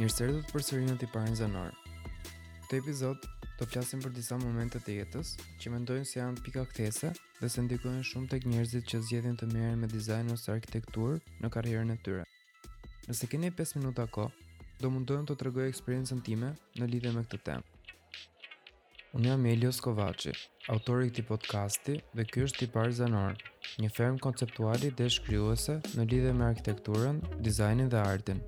Mirë se erdhët përsëri në Tiparin Zanor. Këtë epizod do flasim për disa momente të jetës që mendoj se janë pika kthese dhe se ndikojnë shumë tek njerëzit që zgjedhin të merren me dizajn ose arkitekturë në karrierën e tyre. Nëse keni 5 minuta kohë, do mundohem të tregoj eksperiencën time në lidhje me këtë temë. Unë jam Elios Kovaçi, autori i këtij podcasti dhe ky është Tipar Zanor, një fermë konceptuale idesh krijuese në lidhje me arkitekturën, dizajnin dhe artin.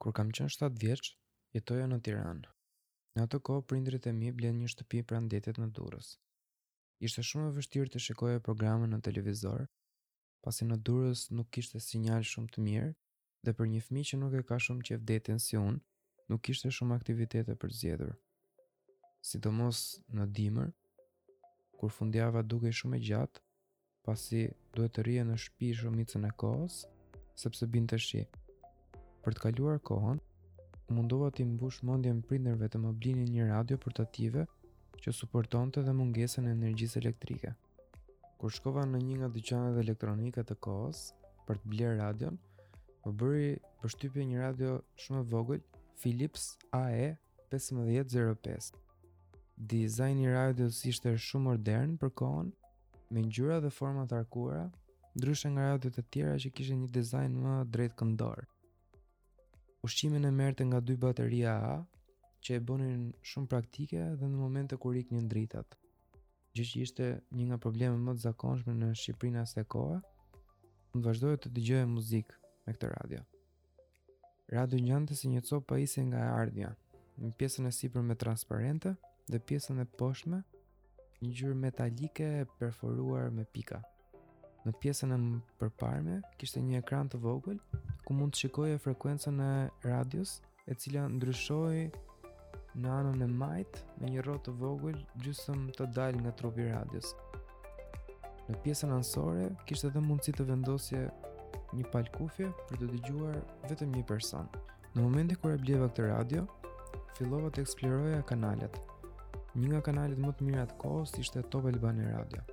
Kur kam qenë 7 vjeç, jetoja në Tiranë. Në atë kohë prindërit e mi blenë një shtëpi pranë detit në Durrës. Ishte shumë e vështirë të shikoja programe në televizor, pasi në Durrës nuk kishte sinjal shumë të mirë dhe për një fëmijë që nuk e ka shumë qejf detin si unë, nuk kishte shumë aktivitete për zgjedhur. Sidomos në dimër, kur fundjava dukej shumë e gjatë, pasi duhet të rrije në shpi shumicën e kohës, sepse binte shi. Për të kaluar kohën, mundova t'i mbush mendjen prindërve të më blinin një radio portative që suportonte dhe mungesën e energjisë elektrike. Kur shkova në një nga dyqanet elektronike të kohës për të blerë radion, më bëri përshtypje një radio shumë e vogël, Philips AE 1505. Dizajni i radios ishte shumë modern për kohën, me ngjyra dhe forma të arkuara, ndryshe nga radiot e tjera që kishin një dizajn më drejtkëndor. Ushqimin e merrte nga dy bateria A, që e bënin shumë praktike dhe në momente kur iknin dritat. gjë që ishte një nga problemet më të zakonshme në Shqipërinë asaj kohe, unë vazhdoja të dëgjoja muzikë me këtë radio. Radio ngjante si një copë pajisje nga e ardhja, me pjesën e sipërme transparente dhe pjesën e poshtme ngjyrë metalike e perforuar me pika. Në pjesën e përparme kishte një ekran të vogël ku mund të shikoje frekuencën e radios, e cila ndryshohej në anën e majtë me një rrotë të vogël gjysëm të dalë nga trupi i radios. Në pjesën anësore kishte edhe mundësi të vendosje një palë kufje për të dëgjuar vetëm një person. Në momentin kur e bleva këtë radio, fillova të eksploroja kanalet. Një nga kanalet më të mira të kohës ishte Top Albania Radio.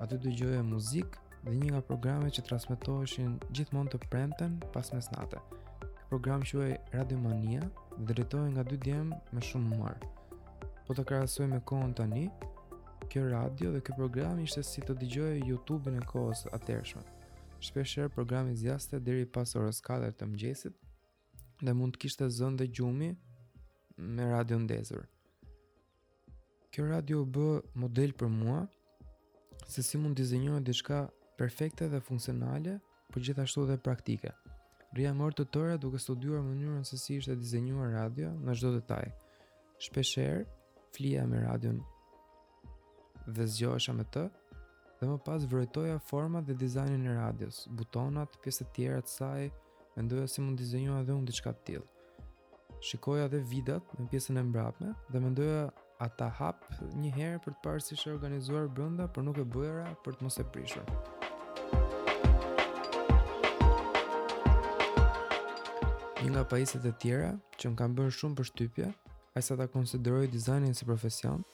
Aty dëgjoja muzikë dhe një nga programet që transmetoheshin gjithmonë të premten pas mesnate. Ky program quhej Radio Mania dhe drejtohej nga dy djem me shumë humor. Po ta krahasoj me kohën tani, kjo radio dhe ky program ishte si të dëgjoje YouTube-in e kohës atëhershme. Shpeshherë programi zgjaste deri pas orës 4 të mëngjesit dhe mund të kishte zënë dhe gjumi me radio ndezur. Kjo radio u bë model për mua se si mund dizenjohet diçka perfekte dhe funksionale, por gjithashtu edhe praktike. Rrija me orë të tëra duke studiuar mënyrën se si ishte dizenjuar radioja në çdo detaj. Shpeshherë flija me radion dhe zgjohesha me të dhe më pas vrojtoja format dhe dizajnin e radios, butonat, pjesët e tjera të saj, mendoja si mund dizenjoha dhe unë diçka të tillë. Shikoja dhe vidat në pjesën e mbrapme dhe mendoja a ta hap një herë për të parë si është organizuar brenda, por nuk e bëra për të mos e prishur. Një nga pajisjet e tjera që më kanë bërë shumë përshtypje, aq sa ta konsideroj dizajnin si profesion,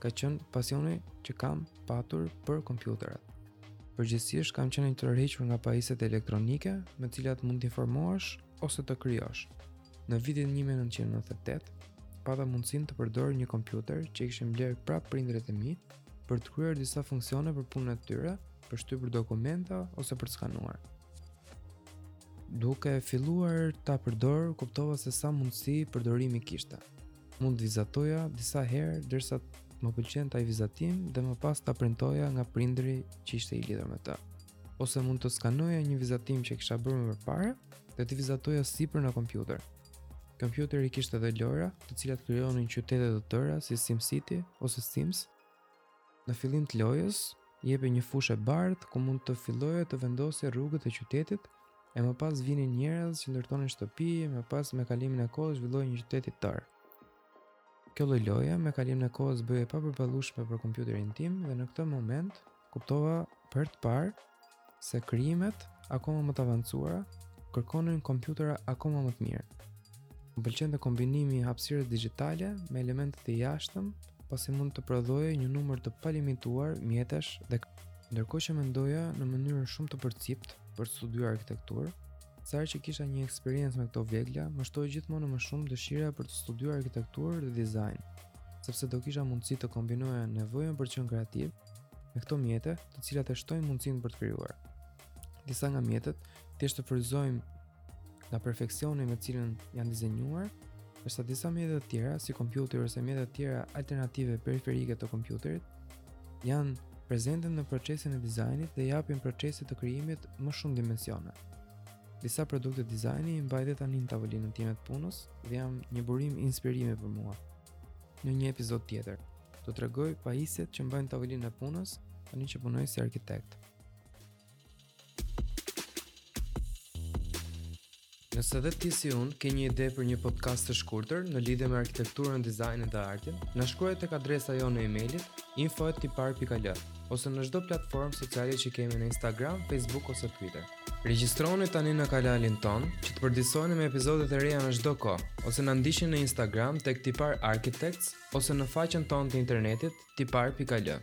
ka qenë pasioni që kam patur për kompjuterat. Përgjithësisht kam qenë i tërhequr nga pajisjet elektronike, me të cilat mund të informohesh ose të krijosh. Në vitin 1998, pata mundësinë të përdor një kompjuter që e kishin blerë pra prindërit e mi për të kryer disa funksione për punën e tyre, për të shtypur dokumenta ose për të skanuar. Duke filluar ta përdor, kuptova se sa mundësi përdorimi kishte. Mund të vizatoja disa herë derisa më pëlqente ai vizatim dhe më pas ta printoja nga printeri që ishte i lidhur me të. Ose mund të skanoja një vizatim që kisha bërë më parë dhe të vizatoja sipër në kompjuter. Kompjuteri kishte dhe lojra të cilat krijonin qytete të tëra si SimCity ose Sims Në fillim të lojës, jepej një fushë e bardhë ku mund të filloje të vendosje rrugët e qytetit, e më pas vinin njerëz që ndërtonin shtëpi, e më pas me kalimin e kohës zhvillohej një qytet i tërë. Kjo lloj loje me kalimin e kohës bëhej e papërballueshme për kompjuterin tim dhe në këtë moment kuptova për herë të parë se krijimet akoma më të avancuara kërkonin kompjutera akoma më të mirë. Më pëlqente kombinimi i hapësirës digjitale me elemente të jashtëm, pasi mund të prodhoje një numër të palimituar mjetesh dhe ndërkohë që mendoja në mënyrë shumë të përciptë për të studiuar arkitekturë, sa herë që kisha një eksperiencë me këto vegla, më shtohej gjithmonë më shumë dëshira për të studiuar arkitekturë dhe dizajn, sepse do kisha mundësi të kombinoja nevojën për të qenë kreativ me këto mjete, të cilat e shtojnë mundësinë për të krijuar. Disa nga mjetet thjesht të frymëzojnë nga perfeksioni me të cilin janë dizenjuar, ndërsa disa mjete të tjera, si kompjuter ose mjete të tjera alternative periferike të kompjuterit, janë prezente në procesin e dizajnit dhe i japin procesit të krijimit më shumë dimensione. Disa produkte dizajni i mbaj dhe tani në tavolinë time të punës dhe janë një burim inspirimi për mua. Në një epizod tjetër, do tregoj pajisjet që mbaj në tavolinën e punës, tani që punoj si arkitekt. Nëse dhe ti si unë ke një ide për një podcast të shkurtër në lidhje me arkitekturën, dizajnin dhe artin, na shkruaj tek adresa jonë e emailit info@tipar.al ose në çdo platformë sociale që kemi në Instagram, Facebook ose Twitter. Regjistroni tani në kanalin tonë që të përditësoheni me epizodet e reja në çdo kohë, ose na ndiqni në Instagram tek Tipar Architects ose në faqen tonë të internetit tipar.al.